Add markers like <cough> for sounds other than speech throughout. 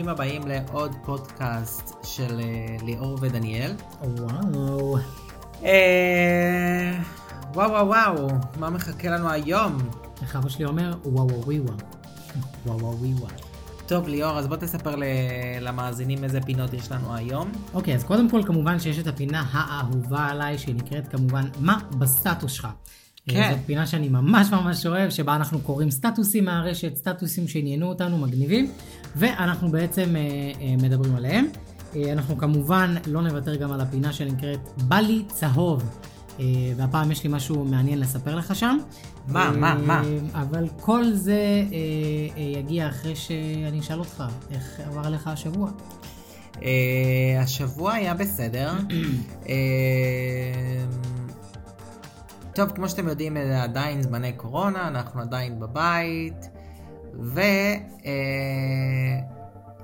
ברוכים הבאים לעוד פודקאסט של אה, ליאור ודניאל. וואו. אה, וואו וואו וואו, מה מחכה לנו היום? איך אבא שלי אומר? וואו וואו וואו. וואו וואו וואו. טוב ליאור, אז בוא תספר למאזינים איזה פינות יש לנו היום. אוקיי, אז קודם כל כמובן שיש את הפינה האהובה עליי, שהיא נקראת כמובן מה בסטטוס שלך. כן. אה, זאת פינה שאני ממש ממש אוהב, שבה אנחנו קוראים סטטוסים מהרשת, סטטוסים שעניינו אותנו, מגניבים, ואנחנו בעצם אה, אה, מדברים עליהם. אה, אנחנו כמובן לא נוותר גם על הפינה שנקראת בא לי צהוב. אה, והפעם יש לי משהו מעניין לספר לך שם. מה, אה, מה, מה? אבל כל זה אה, אה, יגיע אחרי שאני אשאל אותך, איך עבר עליך השבוע? אה, השבוע היה בסדר. <clears throat> אה, טוב, כמו שאתם יודעים, זה עדיין זמני קורונה, אנחנו עדיין בבית,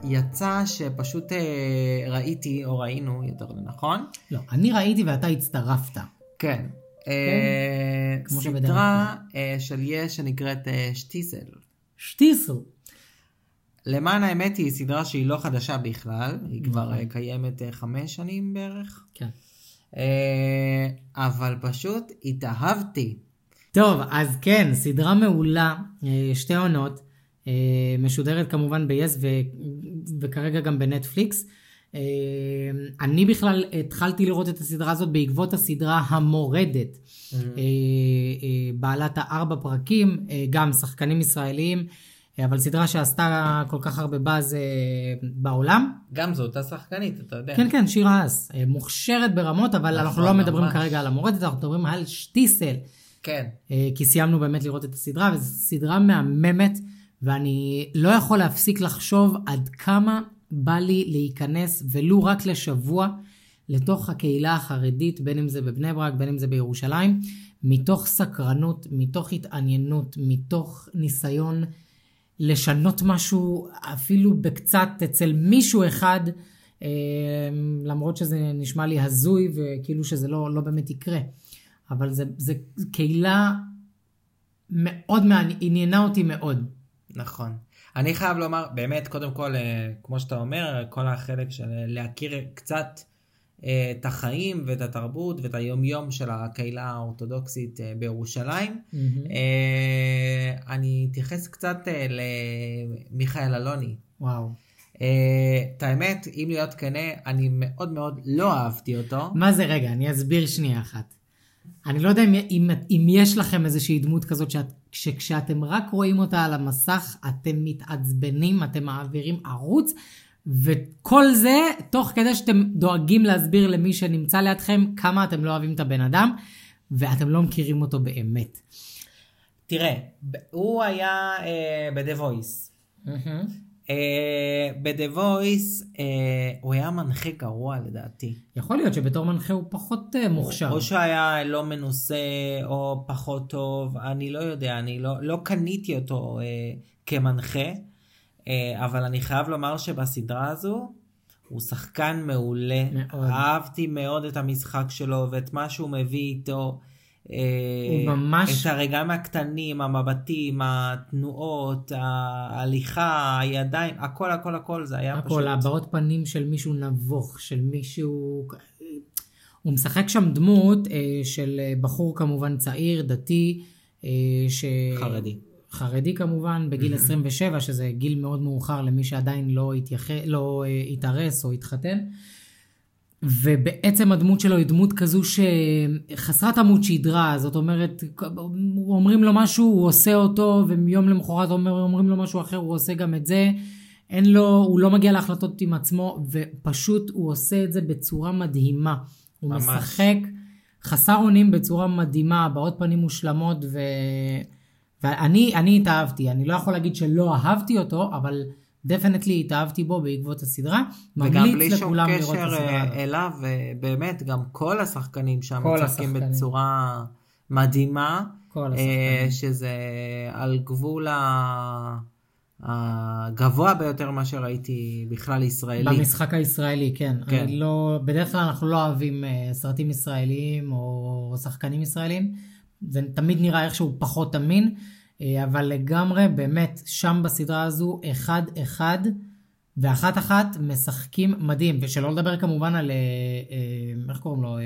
ויצא שפשוט אה, ראיתי, או ראינו, יותר נכון? לא, אני ראיתי ואתה הצטרפת. כן. אה, כמו שבדרך סדרה אה, של יש שנקראת אה, שטיסל. שטיסל. למען האמת היא סדרה שהיא לא חדשה בכלל, היא כבר נכון. אה, קיימת אה, חמש שנים בערך. כן. אה, אבל פשוט התאהבתי. טוב, אז כן, סדרה מעולה, אה, שתי עונות, אה, משודרת כמובן ב-yes ו- וכרגע גם בנטפליקס. אני בכלל התחלתי לראות את הסדרה הזאת בעקבות הסדרה המורדת. אה, בעלת הארבע פרקים, גם שחקנים ישראלים, אבל סדרה שעשתה כל כך הרבה באז אה, בעולם. גם זו אותה שחקנית, אתה יודע. כן, כן, שיר האס. אה, מוכשרת ברמות, אבל נכון, אנחנו לא מדברים ממש. כרגע על המורדת, אנחנו מדברים על שטיסל. כן. אה, כי סיימנו באמת לראות את הסדרה, וזו סדרה מהממת, ואני לא יכול להפסיק לחשוב עד כמה בא לי להיכנס, ולו רק לשבוע, לתוך הקהילה החרדית, בין אם זה בבני ברק, בין אם זה בירושלים, מתוך סקרנות, מתוך התעניינות, מתוך ניסיון לשנות משהו, אפילו בקצת אצל מישהו אחד, אה, למרות שזה נשמע לי הזוי וכאילו שזה לא, לא באמת יקרה. אבל זה, זה קהילה מאוד עניינה אותי מאוד. נכון. אני חייב לומר, באמת, קודם כל, אה, כמו שאתה אומר, כל החלק של אה, להכיר קצת את החיים ואת התרבות ואת היומיום של הקהילה האורתודוקסית אה, בירושלים. אה, אני אתייחס קצת אה, למיכאל אלוני. וואו. אה, את האמת, אם להיות כנה, אני מאוד מאוד לא אהבתי אותו. מה זה רגע, אני אסביר שנייה אחת. אני לא יודע אם, אם, אם יש לכם איזושהי דמות כזאת שאת, שכשאתם רק רואים אותה על המסך, אתם מתעצבנים, אתם מעבירים ערוץ, וכל זה תוך כדי שאתם דואגים להסביר למי שנמצא לידכם כמה אתם לא אוהבים את הבן אדם, ואתם לא מכירים אותו באמת. תראה, הוא היה אה, ב-The Voice. אה, ב-The Voice אה, הוא היה מנחה גרוע לדעתי. יכול להיות שבתור מנחה הוא פחות אה, מוכשר. או שהיה לא מנוסה או פחות טוב, אני לא יודע, אני לא, לא קניתי אותו אה, כמנחה, אבל אני חייב לומר שבסדרה הזו הוא שחקן מעולה. מאוד. אהבתי מאוד את המשחק שלו ואת מה שהוא מביא איתו. אה, הוא ממש- את הרגעים הקטנים, המבטים, התנועות, ההליכה, הידיים, הכל הכל הכל זה היה פשוט... הכל, הבעות פנים של מישהו נבוך, של מישהו... הוא משחק שם דמות אה, של אה, בחור כמובן צעיר, דתי, אה, ש... חרדי. חרדי כמובן, בגיל 27, שזה גיל מאוד מאוחר למי שעדיין לא, התייח... לא אה, התארס או התחתן. ובעצם הדמות שלו היא דמות כזו שחסרת עמוד שדרה, זאת אומרת, אומרים לו משהו, הוא עושה אותו, ויום למחרת אומר, אומרים לו משהו אחר, הוא עושה גם את זה. אין לו, הוא לא מגיע להחלטות עם עצמו, ופשוט הוא עושה את זה בצורה מדהימה. הוא ממש. משחק חסר אונים בצורה מדהימה, הבעות פנים מושלמות, ו... ואני אני התאהבתי, אני לא יכול להגיד שלא אהבתי אותו, אבל דפנטלי התאהבתי בו בעקבות הסדרה. וגם ממליץ בלי שום לכולם לראות את קשר הסדרה אה, הזאת. אליו, אה, באמת, גם כל השחקנים שם משחקים השחקנים. בצורה מדהימה, כל אה, השחקנים. שזה על גבול ה- הגבוה ביותר מה שראיתי בכלל ישראלי. במשחק הישראלי, כן. כן. אני לא, בדרך כלל אנחנו לא אוהבים אה, סרטים ישראליים או שחקנים ישראלים. זה תמיד נראה איכשהו פחות אמין, אה, אבל לגמרי, באמת, שם בסדרה הזו, אחד-אחד, ואחת אחת משחקים מדהים, ושלא לדבר כמובן על, אה, אה, איך קוראים לו,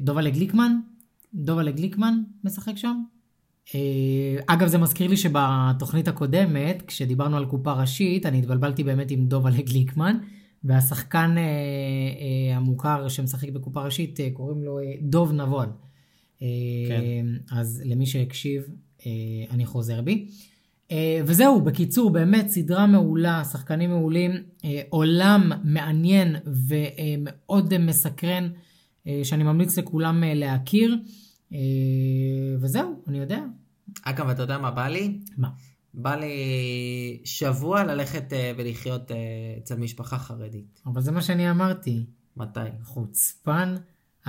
דובלה גליקמן, דובלה גליקמן משחק שם. אגב, זה מזכיר לי שבתוכנית הקודמת, כשדיברנו על קופה ראשית, אני התבלבלתי באמת עם דובלה גליקמן, והשחקן אה, אה, המוכר שמשחק בקופה ראשית, אה, קוראים לו אה, דוב נבון. אה, כן. אז למי שהקשיב, אה, אני חוזר בי. אה, וזהו, בקיצור, באמת סדרה מעולה, שחקנים מעולים, אה, עולם מעניין ומאוד אה, מסקרן, אה, שאני ממליץ לכולם אה, להכיר. אה, וזהו, אני יודע. אגב, אתה יודע מה בא לי? מה? בא לי שבוע ללכת אה, ולחיות אה, אצל משפחה חרדית. אבל זה מה שאני אמרתי. מתי? חוצפן,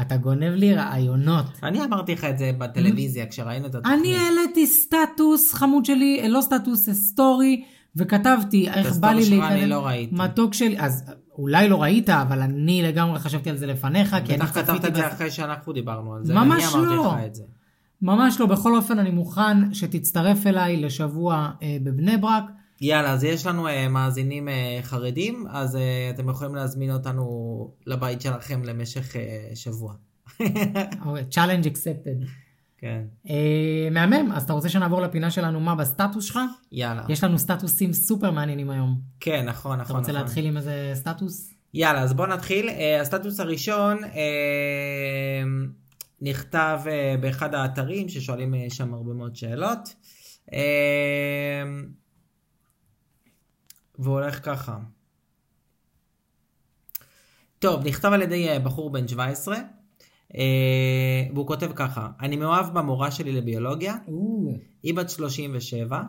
אתה גונב לי רעיונות. אני אמרתי לך את זה בטלוויזיה כשראינו את התוכנית. אני העליתי סטטוס, חמוד שלי, אה, לא סטטוס, אה, סטורי, וכתבתי איך בא לי אני לא ראיתי. מתוק שלי, אז אולי לא ראית, אבל אני לגמרי חשבתי על זה לפניך, כי אני בטח כתבת צפיתי את זה. אחרי שאנחנו דיברנו על זה. ממש ואני אמרתי לא. לך את זה. ממש לא, בכל אופן אני מוכן שתצטרף אליי לשבוע אה, בבני ברק. יאללה, אז יש לנו uh, מאזינים uh, חרדים, אז uh, אתם יכולים להזמין אותנו לבית שלכם למשך uh, שבוע. <laughs> אוקיי, challenge accepted. כן, אה, מהמם, אז אתה רוצה שנעבור לפינה שלנו מה בסטטוס שלך? יאללה. יש לנו סטטוסים סופר מעניינים היום. כן, נכון, אתה נכון, רוצה נכון. להתחיל עם איזה סטטוס? יאללה, אז בואו נתחיל. Uh, הסטטוס הראשון uh, נכתב uh, באחד האתרים ששואלים uh, שם הרבה מאוד שאלות. Uh, והוא הולך ככה. טוב, נכתב על ידי uh, בחור בן 17, uh, והוא כותב ככה: אני מאוהב במורה שלי לביולוגיה, היא בת 37,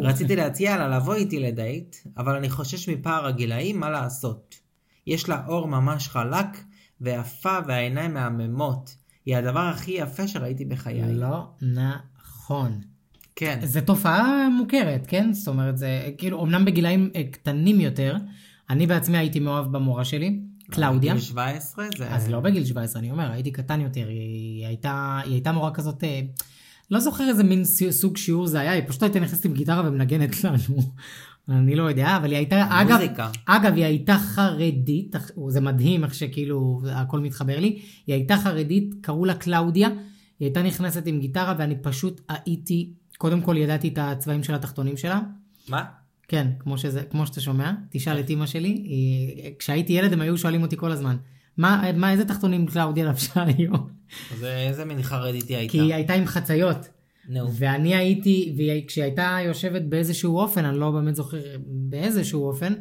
רציתי להציע לה לבוא איתי לדייט, אבל אני חושש מפער הגילאים, מה לעשות? יש לה אור ממש חלק ויפה והעיניים מהממות. היא הדבר הכי יפה שראיתי בחיי. לא נכון. כן. זו תופעה מוכרת, כן? זאת אומרת, זה כאילו, אמנם בגילאים אה, קטנים יותר, אני בעצמי הייתי מאוהב במורה שלי, קלאודיה. בגיל 17 זה... אז לא בגיל 17, אני אומר, הייתי קטן יותר, היא, הייתה, היא הייתה מורה כזאת, אה, לא זוכר איזה מין סוג שיעור זה היה, היא פשוט הייתה נכנסת עם גיטרה ומנגנת <laughs> לנו. אני לא יודע, אבל היא הייתה, אגב. אגב, היא הייתה חרדית, זה מדהים איך שכאילו הכל מתחבר לי, היא הייתה חרדית, קראו לה קלאודיה, היא הייתה נכנסת עם גיטרה ואני פשוט הייתי, קודם כל ידעתי את הצבעים של התחתונים שלה, מה? כן, כמו, שזה, כמו שאתה שומע, תשאל את אימא שלי, היא, כשהייתי ילד הם היו שואלים אותי כל הזמן, מה, מה איזה תחתונים קלאודיה לבשה היום? אז איזה מין חרדית היא הייתה? כי היא הייתה עם חציות. נו. ואני הייתי, וכשהיא הייתה יושבת באיזשהו אופן, אני לא באמת זוכר באיזשהו אופן,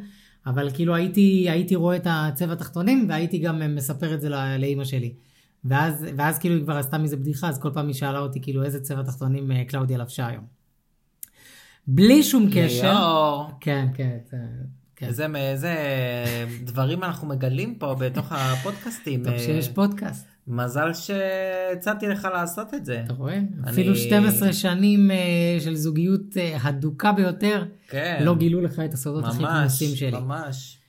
אבל כאילו הייתי, הייתי רואה את הצבע התחתונים, והייתי גם מספר את זה לא- לאימא שלי. ואז, ואז כאילו היא כבר עשתה מזה בדיחה, אז כל פעם היא שאלה אותי כאילו איזה צבע תחתונים אה, קלאודיה לבשה היום. בלי שום קשר. ליאור. כן, כן, זה- כן. איזה, איזה דברים אנחנו מגלים פה בתוך הפודקאסטים. טוב אה, שיש פודקאסט, מזל שהצעתי לך לעשות את זה. אתה רואה? אפילו אני- 12 שנים אה, של זוגיות הדוקה ביותר, כן. לא גילו לך את הסודות הכי ממש, כמוסים שלי. ממש. אה,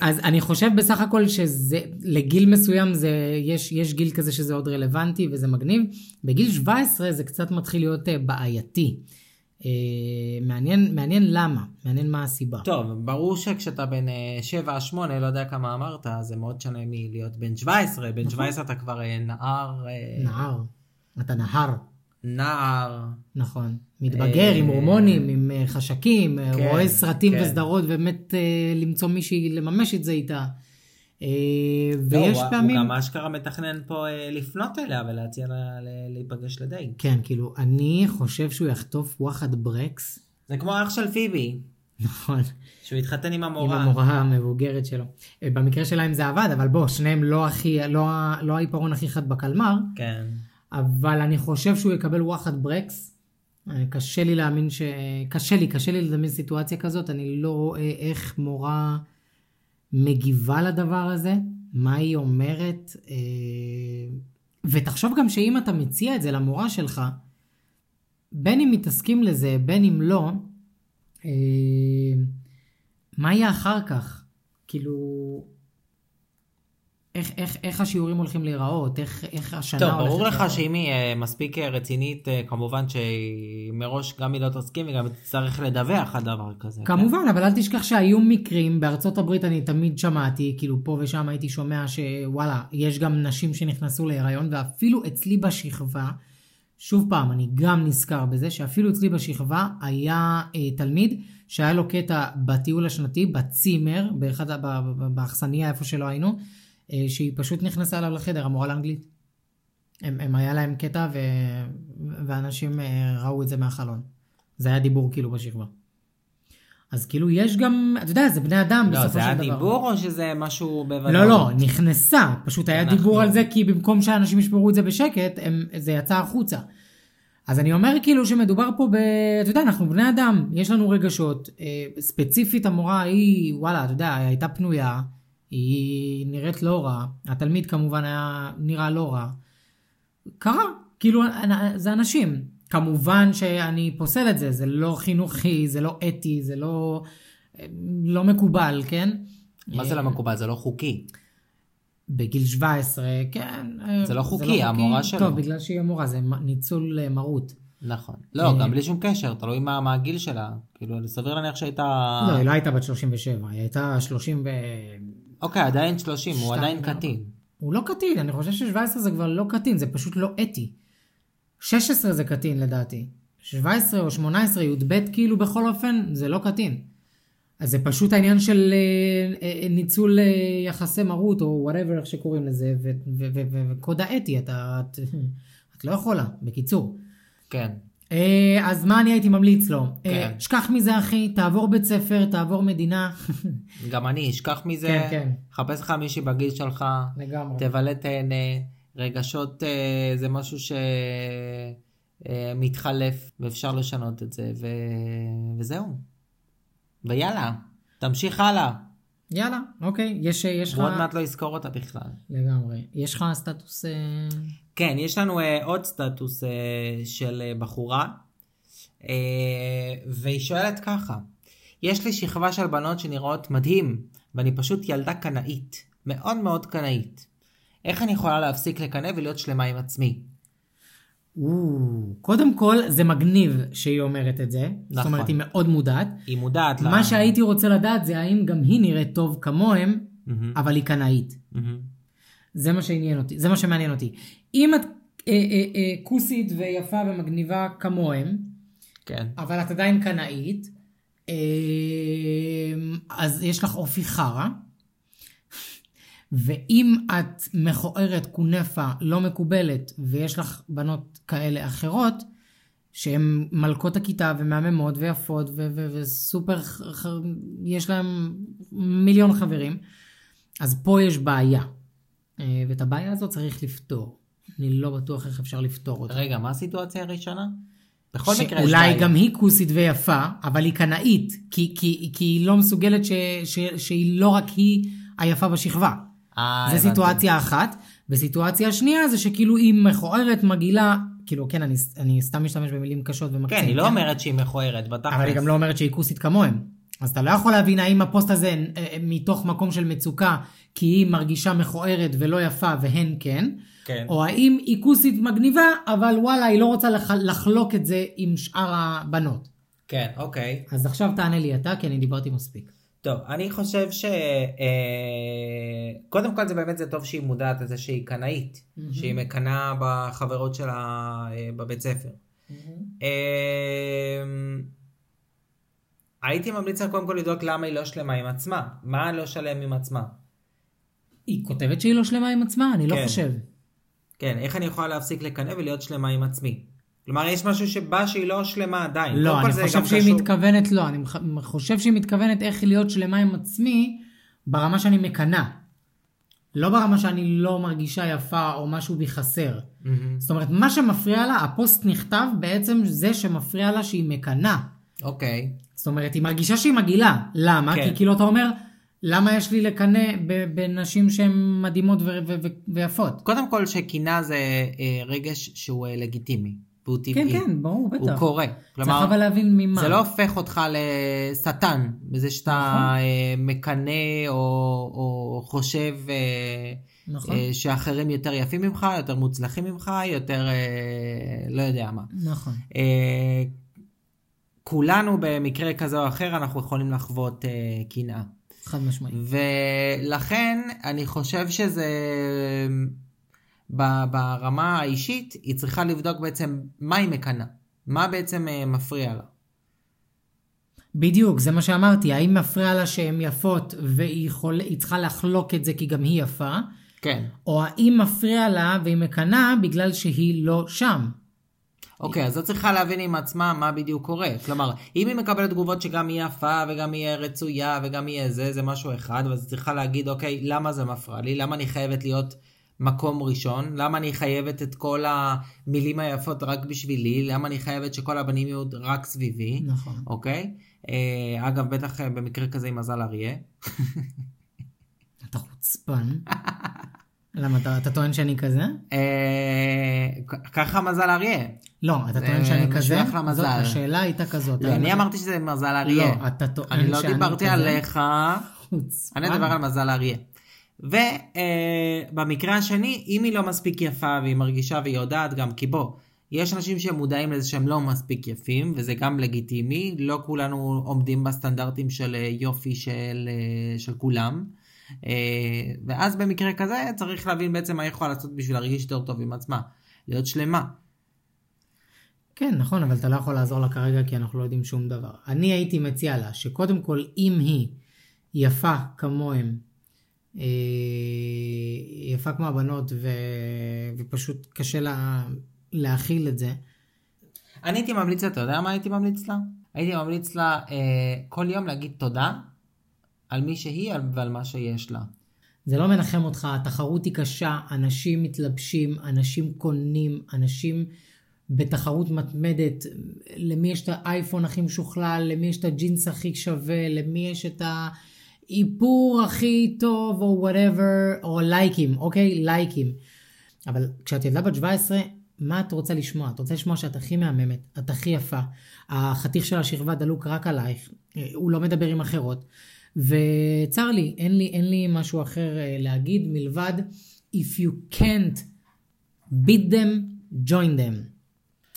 אז אני חושב בסך הכל שזה, לגיל מסוים זה, יש, יש גיל כזה שזה עוד רלוונטי וזה מגניב. בגיל 17 זה קצת מתחיל להיות אה, בעייתי. אה, מעניין, מעניין למה, מעניין מה הסיבה. טוב, ברור שכשאתה בן 7-8, לא יודע כמה אמרת, זה מאוד שונה מלהיות בן 17. בן 17 אתה כבר אה, נער, אה, נהר, אתה נהר, נער. נכון. מתבגר עם הורמונים, עם אה, חשקים, אה, כן, רואה סרטים כן. וסדרות, ובאמת אה, למצוא מישהי לממש את זה איתה. אה, לא, ויש פעמים... הוא גם אשכרה מתכנן פה אה, לפנות אליה ולהציע לה להיפגש לדייט. כן, כאילו, אני חושב שהוא יחטוף וואחד ברקס. זה כמו אח של פיבי, נכון. שהוא התחתן עם עם המורה. המורה המבוגרת שלו. אה, במקרה שלהם זה עבד, אבל בוא, שניהם לא הכי, לא, לא העיפרון הכי חד בקלמר, כן. אבל אני חושב שהוא יקבל וואחד ברקס. אה, קשה לי להאמין ש... קשה לי, קשה לי לדמיין סיטואציה כזאת, אני לא רואה איך מורה מגיבה לדבר הזה, מה היא אומרת. אה, ותחשוב גם שאם אתה מציע את זה למורה שלך, בין אם מתעסקים לזה, בין אם לא, אה, מה יהיה אחר כך? כאילו, איך, איך, איך השיעורים הולכים להיראות, איך, איך השנה טוב, הולכת ברור לך להיראות. שאם היא אה, מספיק אה, רצינית, אה, כמובן שמראש גם היא לא תסכים וגם תצטרך לדווח על דבר כזה. כן? כמובן, אבל אל תשכח שהיו מקרים, בארצות הברית אני תמיד שמעתי, כאילו פה ושם הייתי שומע שוואלה, יש גם נשים שנכנסו להיריון, ואפילו אצלי בשכבה, שוב פעם, אני גם נזכר בזה, שאפילו אצלי בשכבה היה אה, תלמיד שהיה לו קטע בטיול השנתי, בצימר, באחד, באכסניה איפה שלא היינו, שהיא פשוט נכנסה אליו לחדר, המורה לאנגלית. הם, הם היה להם קטע ו... ואנשים אה, ראו את זה מהחלון. זה היה דיבור כאילו בשכבה. אז כאילו יש גם, אתה יודע, זה בני אדם לא, בסופו זה של היה דבר. דיבור או שזה משהו בוודאות? לא, לא, נכנסה. פשוט היה אנחנו- דיבור על זה, כי במקום שאנשים ישמרו את זה בשקט, הם, זה יצא החוצה. אז אני אומר כאילו שמדובר פה ב... אתה יודע, אנחנו בני אדם, יש לנו רגשות. אה, ספציפית המורה היא, וואלה, אתה יודע, הייתה פנויה, היא נראית לא רע, התלמיד כמובן היה נראה לא רע. קרה, כאילו, זה אנשים. כמובן שאני פוסל את זה, זה לא חינוכי, זה לא אתי, זה לא, לא מקובל, כן? מה זה לא מקובל? זה לא חוקי. בגיל 17, כן. זה לא חוקי, המורה שלו. טוב, בגלל שהיא המורה, זה ניצול אה, מרות. נכון. אה, לא, גם בלי שום קשר, תלוי מה מה הגיל שלה. כאילו, סביר להניח שהייתה... לא, היא לא הייתה בת 37, היא הייתה 30 ו... אוקיי, עדיין 30, הוא עדיין. קטין. הוא לא קטין, אני חושב ש-17 זה כבר לא קטין, זה פשוט לא אתי. 16 זה קטין לדעתי. 17 או 18, י"ב כאילו בכל אופן, זה לא קטין. אז זה פשוט העניין של אה, אה, ניצול אה, יחסי מרות, או whatever איך שקוראים לזה, וקוד האתי, אתה, את, את לא יכולה, בקיצור. כן. אה, אז מה אני הייתי ממליץ לו? כן. אה, שכח מזה אחי, תעבור בית ספר, תעבור מדינה. <laughs> גם אני, אשכח מזה. כן, כן. חפש לך מישהי בגיל שלך. לגמרי. תבלה תהנה. רגשות אה, זה משהו שמתחלף, ואפשר לשנות את זה, ו... וזהו. ויאללה, תמשיך הלאה. יאללה, אוקיי, יש, יש לך... הוא עוד מעט לא יזכור אותה בכלל. לגמרי. יש לך סטטוס... אה, כן, יש לנו uh, עוד סטטוס uh, של uh, בחורה, uh, והיא שואלת ככה, יש לי שכבה של בנות שנראות מדהים, ואני פשוט ילדה קנאית, מאוד מאוד קנאית. איך אני יכולה להפסיק לקנא ולהיות שלמה עם עצמי? קודם כל, זה מגניב שהיא אומרת את זה. זאת נכון. אומרת, היא מאוד מודעת. היא מודעת. מה שהייתי רוצה לדעת זה האם גם היא נראית טוב כמוהם, מהמם, אבל היא קנאית. מהמם. זה מה שעניין אותי, זה מה שמעניין אותי. אם את אה, אה, אה, כוסית ויפה ומגניבה כמוהם, כן. אבל את עדיין קנאית, אה, אז יש לך אופי חרא. ואם את מכוערת, כונפה, לא מקובלת, ויש לך בנות כאלה אחרות, שהן מלכות הכיתה ומהממות ויפות ו- ו- וסופר, יש להן מיליון חברים, אז פה יש בעיה. אה, ואת הבעיה הזאת צריך לפתור. אני לא בטוח איך אפשר לפתור אותה. רגע, מה הסיטואציה הראשונה? בכל מקרה יש שאולי בעיה. גם היא כוסית ויפה, אבל היא קנאית, כי, כי, כי היא לא מסוגלת ש, ש, שהיא לא רק היא היפה בשכבה. אה, זה הבנתי. סיטואציה אחת. וסיטואציה שנייה זה שכאילו היא מכוערת, מגעילה, כאילו כן, אני, אני סתם משתמש במילים קשות ומקצין. כן, היא לא אומרת שהיא מכוערת, בתכלס. אבל היא גם לא אומרת שהיא כוסית כמוהם. אז אתה לא יכול להבין האם הפוסט הזה אה, אה, מתוך מקום של מצוקה, כי היא מרגישה מכוערת ולא יפה והן כן, כן. או האם היא כוסית מגניבה, אבל וואלה, היא לא רוצה לח... לחלוק את זה עם שאר הבנות. כן, אוקיי. אז עכשיו תענה לי אתה, כי אני דיברתי מספיק. טוב, אני חושב ש... אה, קודם כל זה באמת זה טוב שהיא מודעת לזה שהיא קנאית, מהמם. שהיא מקנאה בחברות שלה אה, בבית ספר. אה, הייתי ממליץ לה קודם כל לבדוק למה היא לא שלמה עם עצמה. מה לא שלם עם עצמה? היא כותבת שהיא לא שלמה עם עצמה? אני לא כן. חושב. כן, איך אני יכולה להפסיק לקנא ולהיות שלמה עם עצמי? כלומר, יש משהו שבא שהיא לא שלמה עדיין. לא, אני חושב שהיא קשור- מתכוונת, לא, אני חושב שהיא מתכוונת איך להיות שלמה עם עצמי ברמה שאני מקנאה. לא ברמה שאני לא מרגישה יפה או משהו בי חסר. מהמם. זאת אומרת, מה שמפריע לה, הפוסט נכתב בעצם זה שמפריע לה שהיא מקנאה. אוקיי. זאת אומרת, היא מרגישה שהיא מגעילה. למה? כן. כי כאילו אתה אומר, למה יש לי לקנא בנשים שהן מדהימות ו- ו- ו- ויפות? קודם כל שקנאה זה אה, רגש שהוא אה, לגיטימי. והוא טבעי. כן, כן, ברור, בטח. הוא קורה. צריך אבל להבין ממה. זה לא הופך אותך לשטן, בזה שאתה נכון. אה, מקנא או, או חושב אה, נכון, אה, שאחרים יותר יפים ממך, יותר מוצלחים ממך, יותר לא יודע מה. נכון. כולנו במקרה כזה או אחר אנחנו יכולים לחוות אה, קנאה. חד משמעית. ולכן אני חושב שזה ברמה האישית היא צריכה לבדוק בעצם מה היא מקנאה, מה בעצם אה, מפריע לה. בדיוק, זה מה שאמרתי. האם מפריע לה שהן יפות והיא. היא צריכה לחלוק את זה כי גם היא יפה, כן. או האם מפריע לה והיא מקנאה בגלל שהיא לא שם. אוקיי, אז את צריכה להבין עם עצמה מה בדיוק קורה. כלומר, אם היא מקבלת תגובות שגם היא יפה וגם היא רצויה וגם היא זה, זה משהו אחד, ואז היא צריכה להגיד, אוקיי, למה זה מפריע לי? למה אני חייבת להיות מקום ראשון? למה אני חייבת את כל המילים היפות רק בשבילי? למה אני חייבת שכל הבנים יהיו רק סביבי? נכון. אוקיי? אה, אגב, בטח אה, במקרה כזה עם מזל אריה. אתה חוצפן. למה, אתה, אתה טוען שאני כזה? אה, ככה מזל אריה. לא, אתה טוען שאני כזה? משוייך למזל. זאת, השאלה הייתה כזאת. לא, אני אמרתי שזה מזל אריה. לא, אתה טוען אני לא שאני דיברתי כזה? עליך. אני מדבר על מזל אריה. ובמקרה השני, אם היא לא מספיק יפה והיא מרגישה והיא יודעת גם, כי בוא, יש אנשים שמודעים לזה שהם לא מספיק יפים, וזה גם לגיטימי, לא כולנו עומדים בסטנדרטים של אה, יופי של, אה, של כולם. אה, ואז במקרה כזה צריך להבין בעצם מה היא יכולה לעשות בשביל להרגיש יותר טוב עם עצמה, להיות שלמה. כן, נכון, אבל אתה לא יכול לעזור לה כרגע כי אנחנו לא יודעים שום דבר. אני הייתי מציע לה שקודם כל, אם היא יפה כמוהם, אה, יפה כמו הבנות, ו... ופשוט קשה לה להכיל את זה, אני הייתי ממליץ לה, אתה יודע מה הייתי ממליץ לה? הייתי ממליץ לה אה, כל יום להגיד תודה על מי שהיא ועל מה שיש לה. זה לא מנחם אותך, התחרות היא קשה, אנשים מתלבשים, אנשים קונים, אנשים בתחרות מתמדת, למי יש את האייפון הכי משוכלל, למי יש את הג'ינס הכי שווה, למי יש את האיפור הכי טוב, או whatever, או לייקים, אוקיי? לייקים. אבל כשאת ילדה בת 17, מה את רוצה לשמוע? את רוצה לשמוע שאת הכי מהממת, את הכי יפה, החתיך של השכבה דלוק רק עלייך, הוא לא מדבר עם אחרות. וצר לי, אין לי, אין לי משהו אחר אה, להגיד מלבד If you can't beat them, join them.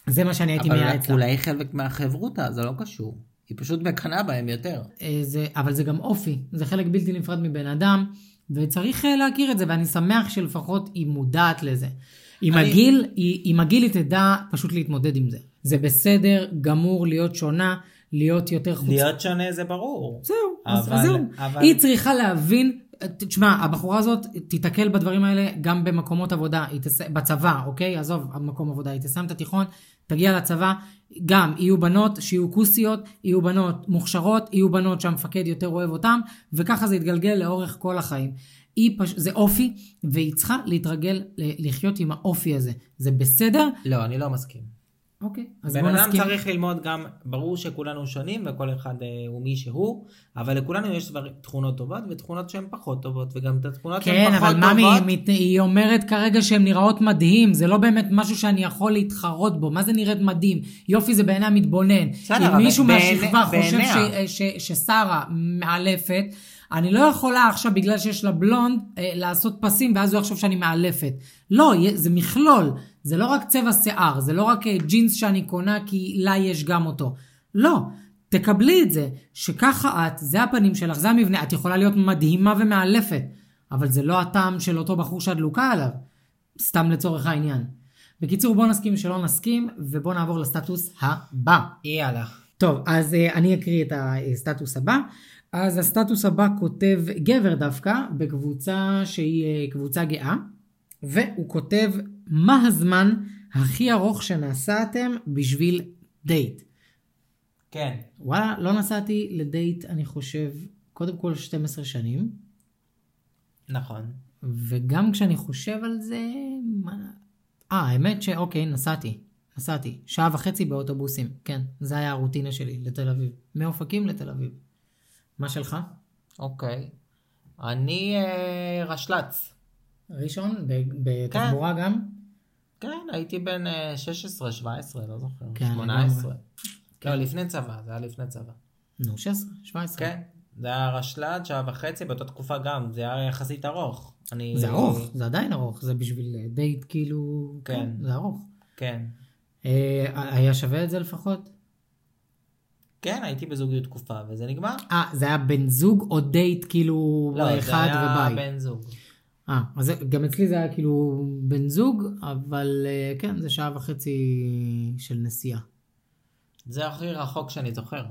זה מה שאני הייתי אבל מייעץ לה. אולי חלק מהחברותה, זה לא קשור. היא פשוט מקנאה בהם יותר. אה, זה, אבל זה גם אופי, זה חלק בלתי נפרד מבן אדם, וצריך אה, להכיר את זה, ואני שמח שלפחות היא מודעת לזה. עם אני- הגיל, היא, עם הגיל היא תדע פשוט להתמודד עם זה. זה בסדר גמור להיות שונה, להיות יותר חוץ... להיות שונה זה ברור. זהו, אבל- אז זהו. אבל- היא צריכה להבין, תשמע, הבחורה הזאת תיתקל בדברים האלה גם במקומות עבודה, תס... בצבא, אוקיי? עזוב, המקום עבודה, היא תסיים את התיכון, תגיע לצבא, גם יהיו בנות שיהיו כוסיות, יהיו בנות מוכשרות, יהיו בנות שהמפקד יותר אוהב אותן, וככה זה יתגלגל לאורך כל החיים. היא פש... זה אופי, והיא צריכה להתרגל לחיות עם האופי הזה. זה בסדר? לא, אני לא מסכים. אוקיי, אז בן בוא אדם נסכים. צריך ללמוד גם, ברור שכולנו שונים וכל אחד אה, הוא מי שהוא, אבל לכולנו יש דבר, תכונות טובות ותכונות שהן פחות טובות, וגם את התכונות כן, שהן פחות אבל ממי, טובות. היא, מת- היא אומרת כרגע שהן נראות מדהים, זה לא באמת משהו שאני יכול להתחרות בו. מה זה נראית מדהים? יופי זה בעיני המתבונן. בסדר, אם אבל מישהו בעיני- מהשכבה חושב בעיניה. ש- ש- ששרה מאלפת, אני לא יכולה עכשיו, בגלל שיש לה בלונד, אה, לעשות פסים, ואז הוא יחשוב שאני מאלפת. לא, זה מכלול. זה לא רק צבע שיער, זה לא רק אה, ג'ינס שאני קונה כי לה יש גם אותו. לא. תקבלי את זה, שככה את, זה הפנים שלך, זה המבנה, את יכולה להיות מדהימה ומאלפת, אבל זה לא הטעם של אותו בחור שאת דלוקה עליו, סתם לצורך העניין. בקיצור, בוא נסכים שלא נסכים, ובוא נעבור לסטטוס הבא. יאללה. טוב, אז uh, אני אקריא את הסטטוס הבא. אז הסטטוס הבא כותב גבר דווקא, בקבוצה שהיא uh, קבוצה גאה, והוא כותב, מה הזמן הכי ארוך שנסעתם בשביל דייט? כן. וואלה, לא נסעתי לדייט, אני חושב, קודם כל 12 שנים, נכון. וגם כשאני חושב על זה. אה, האמת שאוקיי, נסעתי. נסעתי. שעה וחצי באוטובוסים, כן. זה היה הרוטינה שלי לתל אביב. מאופקים לתל אביב. מה שלך? אוקיי. אני אה, רשל"צ. ראשון? בתחבורה גם? כן, הייתי בן אה, 16, 17, לא זוכר. כן, 18. לגמרי. לא, לפני צבא, זה היה לפני צבא. נו, 16, 17. כן, זה היה רשל"ד, שעה וחצי, באותה תקופה גם, זה היה יחסית ארוך. אני... זה ארוך, זה עדיין ארוך, זה בשביל אה, דייט כאילו, כן. זה ארוך. כן. אה, היה שווה את זה לפחות? כן, הייתי בזוגיות תקופה, וזה נגמר. אה, זה היה בן זוג או דייט כאילו לא, זה אחד היה וביי? בן זוג. אה, אז גם אצלי זה היה כאילו בן זוג, אבל אה, כן, זה שעה וחצי של נסיעה. זה הכי רחוק שאני זוכר.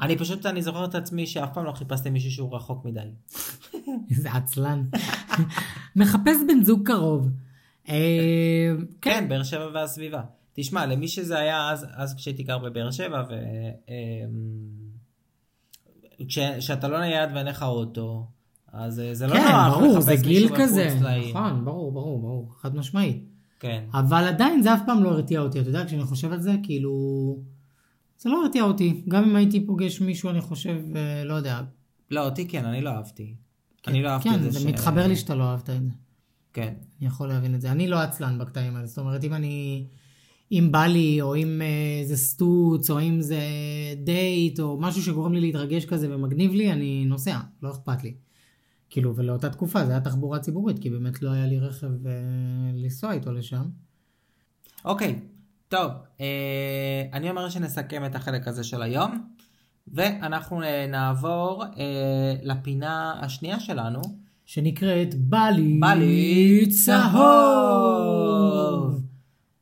אני פשוט, אני זוכר את עצמי שאף פעם לא חיפשתי מישהו שהוא רחוק מדי. <laughs> איזה עצלן. מחפש בן זוג קרוב. אה, כן, באר שבע והסביבה. תשמע, למי שזה היה אז, אז כשהייתי גר בבאר שבע, ו... אמ, כש- כשאתה לא נייד ואין לך אוטו, אז אה, זה לא כן, נוח ברור, זה גיל כזה. נכון, ברור, ברור, ברור, חד משמעי. כן. אבל עדיין זה אף פעם לא הרתיע אותי, אתה יודע, כשאני חושב על זה, כאילו... זה לא הרתיע אותי. גם אם הייתי פוגש מישהו, אני חושב, אה, לא יודע. לא, אותי כן, אני לא אהבתי. אני לא אהבתי כן, את זה זה ש... מתחבר לי שאתה לא אהבת את זה. כן. אני יכול להבין את זה. אני לא עצלן בקטעים האלה. זאת אומרת, אם אני... אם בא לי, או אם אה, זה סטוץ, או אם זה דייט, או משהו שגורם לי להתרגש כזה ומגניב לי, אני נוסע, לא אכפת לי. כאילו, ולאותה תקופה זה היה תחבורה ציבורית, כי באמת לא היה לי רכב אה, לנסוע איתו לשם. אוקיי, טוב, אה, אני אומר שנסכם את החלק הזה של היום, ואנחנו אה, נעבור אה, לפינה השנייה שלנו. שנקראת בא לי בא לי צהוב.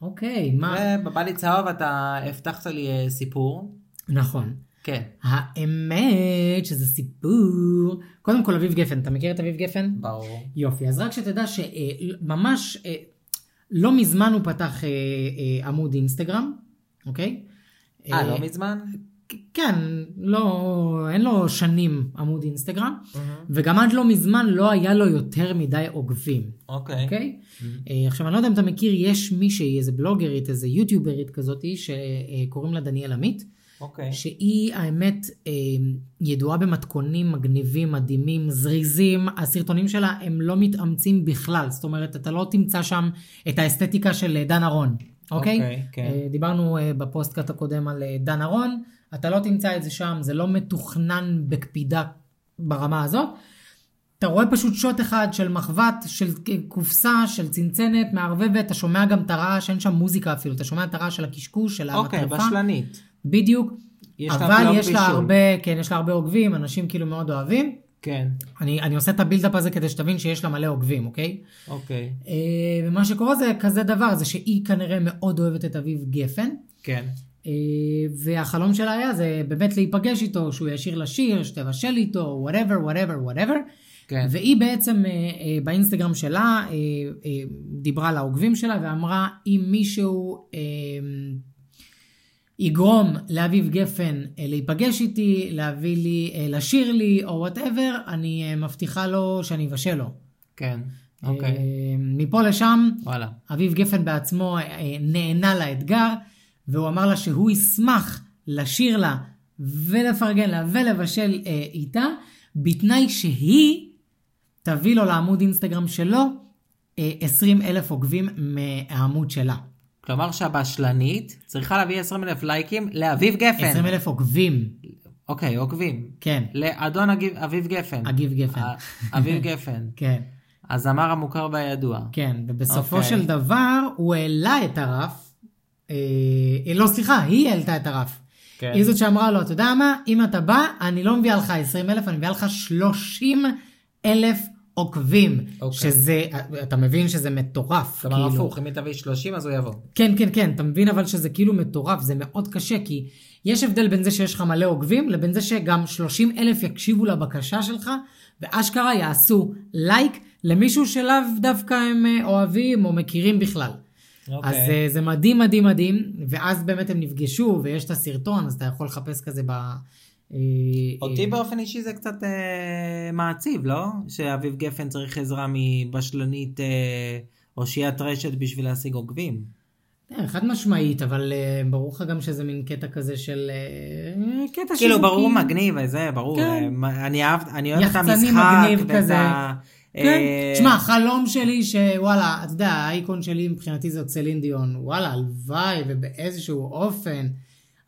אוקיי, מה? ובבא לי צהוב אתה הבטחת לי אה, סיפור. נכון. כן, האמת שזה סיפור. קודם כל, אביב גפן, אתה מכיר את אביב גפן? ברור. יופי, אז רק שתדע שממש לא מזמן הוא פתח אה, אה, עמוד אינסטגרם, אוקיי? אה, לא מזמן? כן, לא, אין לו שנים עמוד אינסטגרם, וגם עד לא מזמן לא היה לו יותר מדי עוקבים, אוקיי. אוקיי? אה, עכשיו, אני לא יודע אם אתה מכיר, יש מישהי, איזה בלוגרית, איזה יוטיוברית כזאתי, שקוראים לה דניאל עמית, אוקיי. שהיא האמת אה, ידועה במתכונים מגניבים, מדהימים, זריזים. הסרטונים שלה הם לא מתאמצים בכלל, זאת אומרת, אתה לא תמצא שם את האסתטיקה של אה, דן ארון, אוקיי? אוקיי, כן. אה, דיברנו אה, בפוסטקאט הקודם על אה, דן ארון, אתה לא תמצא את זה שם, זה לא מתוכנן בקפידה ברמה הזאת. אתה רואה פשוט שוט אחד של מחבת, של קופסה, של צנצנת, מערבבת, אתה שומע גם את הרעש, אין שם מוזיקה אפילו, אתה שומע את הרעש של הקשקוש, של אוקיי, המטרפה. בשלנית. בדיוק. יש אבל יש לה. הרבה, כן, יש לה הרבה עוקבים, אנשים כאילו מאוד אוהבים. כן, אני, אני עושה את הבילדאפ הזה כדי שתבין שיש לה מלא עוקבים, אוקיי? אוקיי. אה, ומה שקורה זה כזה דבר, זה שהיא כנראה מאוד אוהבת את אביב גפן, כן. אה, והחלום שלה היה זה באמת להיפגש איתו, שהוא ישיר לה שיר, שתבשל איתו, whatever, whatever, whatever. כן. והיא בעצם אה, אה, באינסטגרם שלה אה, אה, דיברה לעוקבים שלה ואמרה אם מישהו אה, יגרום לאביב גפן אה, להיפגש איתי, להביא לי, אה, לשיר לי או whatever, אני אה, מבטיחה לו שאני אבשל לו. כן. אוקיי. מפה לשם, וואלה. אביב גפן בעצמו נענה לאתגר, והוא אמר לה שהוא ישמח לשיר לה ולפרגן לה ולבשל איתה, בתנאי שהיא תביא לו לעמוד אינסטגרם שלו אה, 20 אלף עוקבים מהעמוד שלה. כלומר שהבשלנית צריכה להביא 20 אלף לייקים לאביב גפן. 20 אלף עוקבים, אוקיי, עוקבים. כן, לאדון אגיב- אביב גפן. אגיב גפן. אה, אביב גפן. <laughs> כן, הזמר המוכר והידוע. כן, ובסופו אוקיי. של דבר הוא העלה את הרף, אה, לא סליחה, היא העלתה את הרף. כן. היא זאת שאמרה לו, אתה יודע מה, אם אתה בא, אני לא מביאה לך 20 אלף, אני מביאה לך 30 אלף עוקבים. אוקיי. שזה, אתה מבין שזה מטורף. כלומר כאילו. הפוך, אם היא תביא 30 אז הוא יבוא. כן, כן, כן, אתה מבין אבל שזה כאילו מטורף, זה מאוד קשה, כי יש הבדל בין זה שיש לך מלא עוקבים, לבין זה שגם 30 אלף יקשיבו לבקשה שלך, ואשכרה יעשו לייק למישהו שלאו דווקא הם אה, אוהבים או מכירים בכלל. אוקיי. אז אה, זה מדהים, מדהים, מדהים, ואז באמת הם נפגשו, ויש את הסרטון, אז אתה יכול לחפש כזה ב... אה, אותי אה, באופן אישי זה קצת אה, מעציב, לא? שאביב גפן צריך עזרה מבשלנית אה, אושיית רשת בשביל להשיג עוקבים. כן, חד משמעית, אבל אה, ברור לך גם שזה מין קטע כזה של... אה, קטע כאילו שיווקי. ברור מגניב וזה, ברור. כן. אה, אני אוהב, את יחצני המשחק מגניב ואת כזה. ה... כן, אה, תשמע, חלום שלי שוואלה, אתה יודע, האייקון שלי מבחינתי זאת סלין דיון, וואלה, הלוואי ובאיזשהו אופן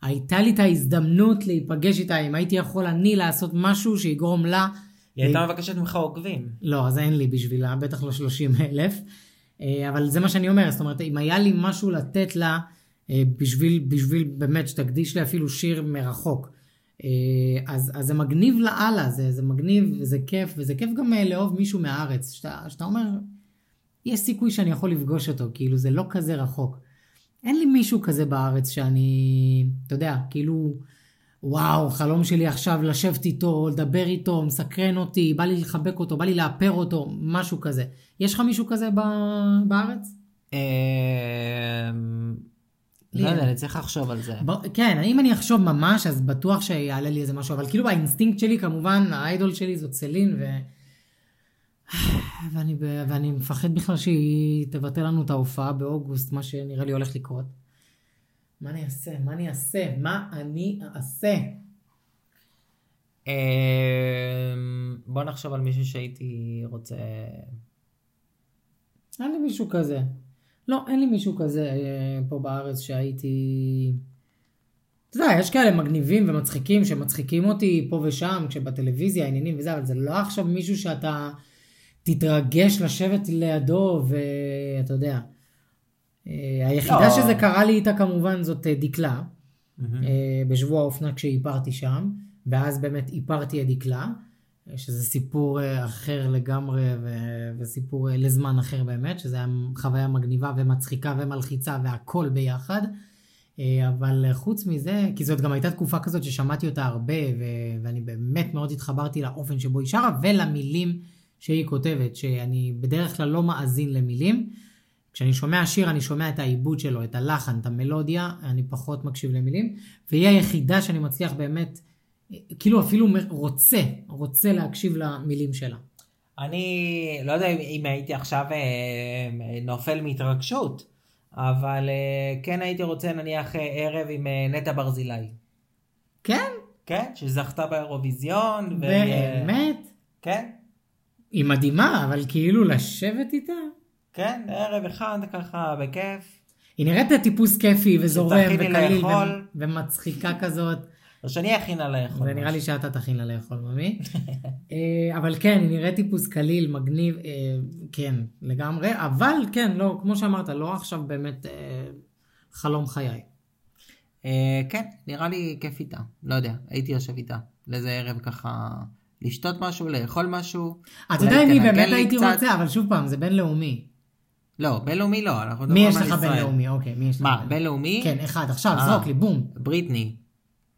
הייתה לי את ההזדמנות להיפגש איתה, אם הייתי יכול אני לעשות משהו שיגרום לה... היא הייתה מבקשת ממך עוקבים. לא, אז אין לי בשבילה, בטח לא 30 אלף. אה, אבל זה מה שאני אומר, זאת אומרת, אם היה לי משהו לתת לה, אה, בשביל, בשביל באמת שתקדיש לי אפילו שיר מרחוק, אה, אז, אז זה מגניב לאללה, זה, זה מגניב וזה כיף, וזה כיף גם אה, לאהוב מישהו מהארץ, שאתה, שאתה אומר, יש סיכוי שאני יכול לפגוש אותו, כאילו זה לא כזה רחוק. אין לי מישהו כזה בארץ שאני, אתה יודע, כאילו, וואו, חלום שלי עכשיו לשבת איתו, לדבר איתו, מסקרן אותי, בא לי לחבק אותו, בא לי לאפר אותו, משהו כזה. יש לך מישהו כזה ב- בארץ? לי לא יודע. אני צריך לחשוב על זה. כן, אם אני אחשוב ממש, אז בטוח שיעלה לי איזה משהו, אבל כאילו האינסטינקט שלי, כמובן, ה idol שלי זאת סלין, ו... ואני, ואני מפחד בכלל שהיא תבטל לנו את ההופעה באוגוסט, מה שנראה לי הולך לקרות. מה אני אעשה? מה אני אעשה? מה אני אעשה? אה, בוא נחשוב על מישהו שהייתי רוצה... אין לי מישהו כזה. לא, אין לי מישהו כזה אה, פה בארץ שהייתי... אתה יודע, יש כאלה מגניבים ומצחיקים שמצחיקים אותי פה ושם, כשבטלוויזיה העניינים וזה, אבל זה לא עכשיו מישהו שאתה תתרגש לשבת לידו, ואתה יודע. אה, היחידה לא. שזה קרה לי איתה כמובן זאת אה, דקלה. אה, בשבוע האופנה כשאיפרתי שם, ואז באמת איפרתי את דקלה, שזה סיפור אחר לגמרי ו- וסיפור לזמן אחר באמת, שזה היה חוויה מגניבה ומצחיקה ומלחיצה והכל ביחד. אבל חוץ מזה, כי זאת גם הייתה תקופה כזאת ששמעתי אותה הרבה, ו- ואני באמת מאוד התחברתי לאופן שבו היא שרה ולמילים שהיא כותבת, שאני בדרך כלל לא מאזין למילים. כשאני שומע שיר, אני שומע את העיבוד שלו, את הלחן, את המלודיה, אני פחות מקשיב למילים, והיא היחידה שאני מצליח באמת, כאילו אפילו רוצה, רוצה להקשיב למילים שלה. אני לא יודע אם- הייתי עכשיו אה, נופל מהתרגשות, אבל אה, כן הייתי רוצה נניח אה, ערב עם נטע ברזילי. כן, כן? שזכתה באירוויזיון. ו- באמת, כן, היא מדהימה, אבל כאילו לשבת איתה? כן, ערב אחד ככה בכיף. היא נראית טיפוס כיפי וזורם וקליל. ו- ומצחיקה כזאת. או שאני אכין לה לאכול. זה נראה. לי שאתה תכין לה לאכול, ממי. <laughs> אה, אבל כן, היא נראית טיפוס קליל, מגניב, אה, כן, לגמרי. אבל כן, לא, כמו שאמרת, לא עכשיו באמת אה, חלום חיי. כן, נראה לי כיף איתה. לא יודע, הייתי יושב איתה. לאיזה ערב ככה לשתות משהו, לאכול משהו. אתה יודע מי תנגן באמת הייתי קצת. רוצה, אבל שוב פעם, זה בינלאומי. לא, בינלאומי לא, אנחנו מי מדברים יש על לך ישראל. בינלאומי? אוקיי, מי יש לך? מה, בינלאומי? כן, אחד, עכשיו, אה. זרוק לי, בום. בריטני.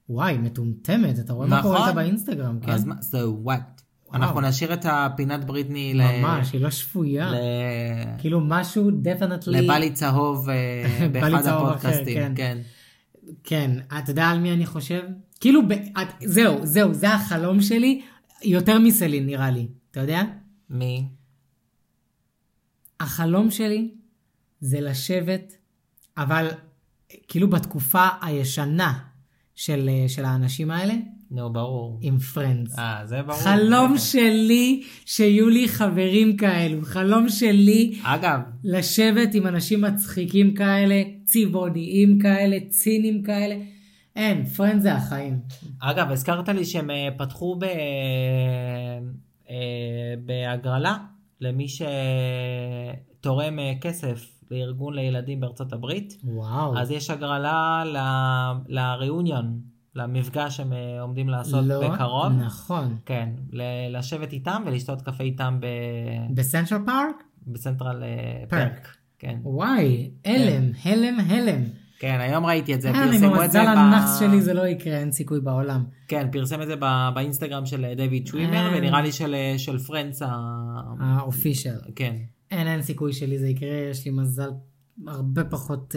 וואי, מטומטמת, אתה רואה מה נכון. קורה איתה באינסטגרם, כן? אז מה, so what? אנחנו נשאיר את הפינת בריטני ל... ממש, היא לא שפויה. ל... כאילו משהו definitely... לבלי צהוב אה, <laughs> באחד צהוב אחר, הפודקאסטים, כן. כן. כן, אתה יודע על מי אני חושב? כאילו, ב... את... זהו, זהו, זה החלום שלי, יותר מסלין נראה לי, אתה יודע? מי? החלום שלי זה לשבת, אבל כאילו בתקופה הישנה של, של האנשים האלה, נו, ברור. עם פרנדס. אה, זה ברור. חלום שלי שיהיו לי חברים כאלו, חלום שלי אגב, לשבת עם אנשים מצחיקים כאלה, צבעוניים כאלה, ציניים כאלה. אין, פרנד זה החיים. אגב, הזכרת לי שהם אה, פתחו ב... אה, בהגרלה למי שתורם אה, כסף לארגון לילדים בארצות הברית. וואו. אז יש הגרלה ל- לריאיוניון, למפגש שהם אה, עומדים לעשות לא, בקרוב. נכון. כן, ל- לשבת איתם ולשתות קפה איתם ב- בסנטרל פארק? בסנטרל אה, פארק. פארק. כן. וואי, הלם, הלם, הלם. כן, היום ראיתי את זה, אה, פרסמו את זה ב... הנאחס שלי זה לא יקרה, אין סיכוי בעולם. כן, פרסם את זה באינסטגרם של אה, דיוויד שווימר, אה. ונראה לי של, Friends ה... ה official. כן. אין, אין סיכוי שלי זה יקרה, יש לי מזל הרבה פחות...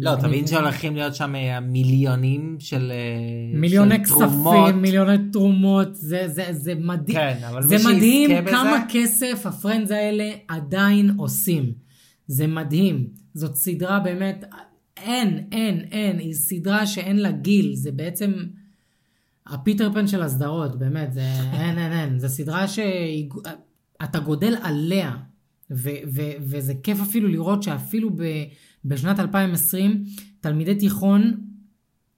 לא. תבין שהולכים להיות שם מיליונים של אה, מיליוני כספים, תרומות. מיליוני תרומות, זה, זה, זה מדהים. כן, אבל זה מי שיזכה מדהים בזה- כמה כסף הפרנדס האלה עדיין עושים. זה מדהים. זאת סדרה באמת, אין, אין, אין, היא סדרה שאין לה גיל, זה בעצם הפיטר פן של הסדרות, באמת, זה אין, אין, אין. זו סדרה שהיא... אתה גודל עליה, ו- ו- וזה כיף אפילו לראות שאפילו ב- בשנת 2020, תלמידי תיכון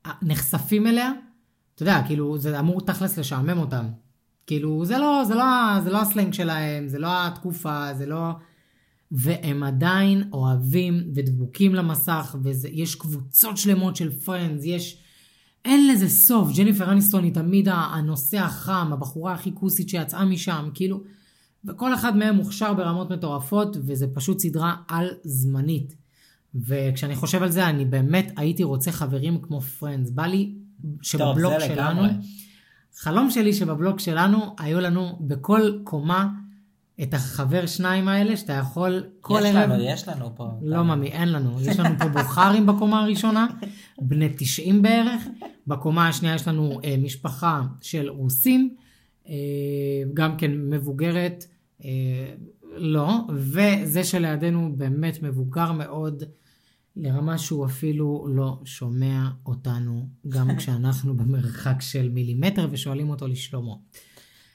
אה, נחשפים אליה, אתה יודע, כאילו, זה אמור תכלס לשעמם אותם. כאילו, זה לא, זה לא, זה לא הסלנג שלהם, זה לא התקופה, זה לא... והם עדיין אוהבים ודבוקים למסך, ויש קבוצות שלמות של Friends, יש... אין לזה סוף. ג'ניפר אניסטון היא תמיד הנושא החם, הבחורה הכי כוסית שיצאה משם, כאילו... וכל אחד מהם מוכשר ברמות מטורפות, וזה פשוט סדרה על זמנית. וכשאני חושב על זה, אני באמת הייתי רוצה חברים כמו פרנדס. בא לי שבבלוג טוב, שלנו... לגמרי. חלום שלי שבבלוג שלנו היו לנו בכל קומה את החבר שניים האלה שאתה יכול כל יש ערב... לנו, יש לנו פה. לא ממי, אין לנו. יש לנו פה בוכרים בקומה הראשונה, בני 90 בערך. בקומה השנייה יש לנו אה, משפחה של רוסים, אה, גם כן מבוגרת, אה, לא, וזה שלידינו באמת מבוגר מאוד, לרמה שהוא אפילו לא שומע אותנו, גם כשאנחנו במרחק של מילימטר ושואלים אותו לשלומו.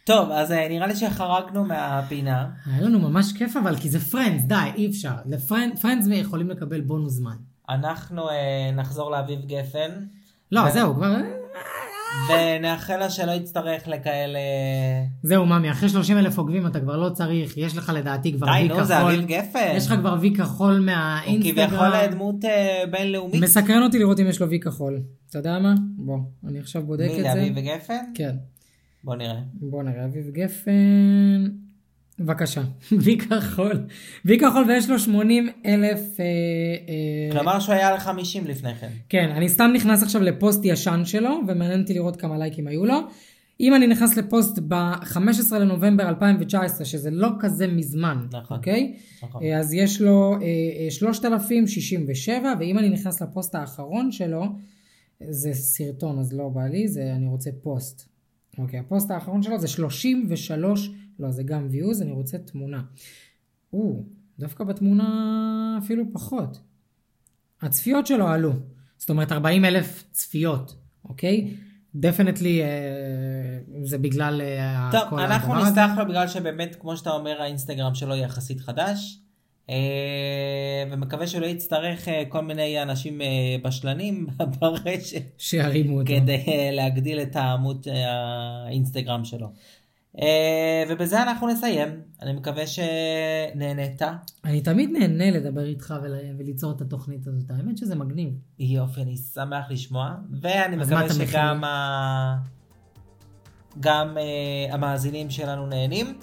טוב, אז אה, נראה לי שחרגנו מהפינה. היה לנו ממש כיף אבל, כי זה פרנדס, די, אי אפשר. לפרנדס יכולים לקבל בונוס זמן. אנחנו אה, נחזור לאביב גפן, לא, ו- זהו, כבר... ונאחל לה שלא יצטרך לכאלה... זהו, ממי, אחרי 30 אלף עוקבים אתה כבר לא צריך, יש לך לדעתי כבר די, וי נו, זה כחול. אביב גפן. יש לך כבר וי כחול הוא מהאינסטגרם. כביכול דמות אה, בינלאומית. מסקרן אותי לראות אם יש לו וי כחול. אתה יודע מה? בוא, אני עכשיו בודק מי, את זה. לאביב גפן? כן. בוא נראה. בוא נראה, אביב גפן. בבקשה, <laughs> וי כחול. וי כחול ויש לו 80 אלף... אה, אה, כלומר שהוא היה על 50 לפני כן. כן, אני סתם נכנס עכשיו לפוסט ישן שלו, ומעניין אותי לראות כמה לייקים היו לו. אם אני נכנס לפוסט ב-15 לנובמבר 2019, שזה לא כזה מזמן, נכון. אוקיי? נכון. אה, אז יש לו אה, אה, 3,067, ואם אני נכנס לפוסט האחרון שלו, זה סרטון, אז לא בא לי, זה אני רוצה פוסט. אוקיי, הפוסט האחרון שלו זה 33, לא, זה גם views, אני רוצה תמונה. או, דווקא בתמונה אפילו פחות. הצפיות שלו עלו. זאת אומרת 40 אלף צפיות, אוקיי? דפנטלי זה בגלל אה, טוב, כל אנחנו הדבר הזה. נסלח לו בגלל שבאמת, כמו שאתה אומר, האינסטגרם שלו יחסית חדש. אה, ומקווה שלא יצטרך אה, כל מיני אנשים אה, בשלנים <laughs> ברשת שירימו אותו. כדי להגדיל את העמוד האינסטגרם שלו. ובזה אנחנו נסיים. אני מקווה שנהנית. אני תמיד נהנה לדבר איתך ול- וליצור את התוכנית הזאת, האמת שזה מגניב. יופי, אני שמח לשמוע. ואני מקווה שגם? ה... גם אה, המאזינים שלנו נהנים.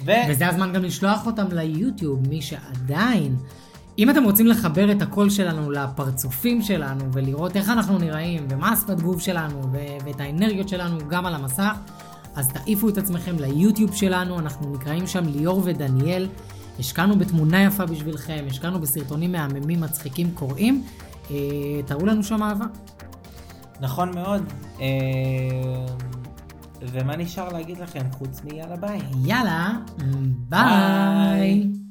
ו... וזה הזמן גם לשלוח אותם ליוטיוב, מי שעדיין... אם אתם רוצים לחבר את הקול שלנו לפרצופים שלנו ולראות איך אנחנו נראים ומה השפת גוף שלנו ו- ואת האנרגיות שלנו גם על המסך, אז תעיפו את עצמכם ליוטיוב שלנו, אנחנו נקראים שם ליאור ודניאל. השקענו בתמונה יפה בשבילכם, השקענו בסרטונים מהממים, מצחיקים, קורעים. אה, תראו לנו שם אהבה. נכון מאוד. אה, ומה נשאר להגיד לכם חוץ מיאללה ביי? יאללה, ביי. ביי.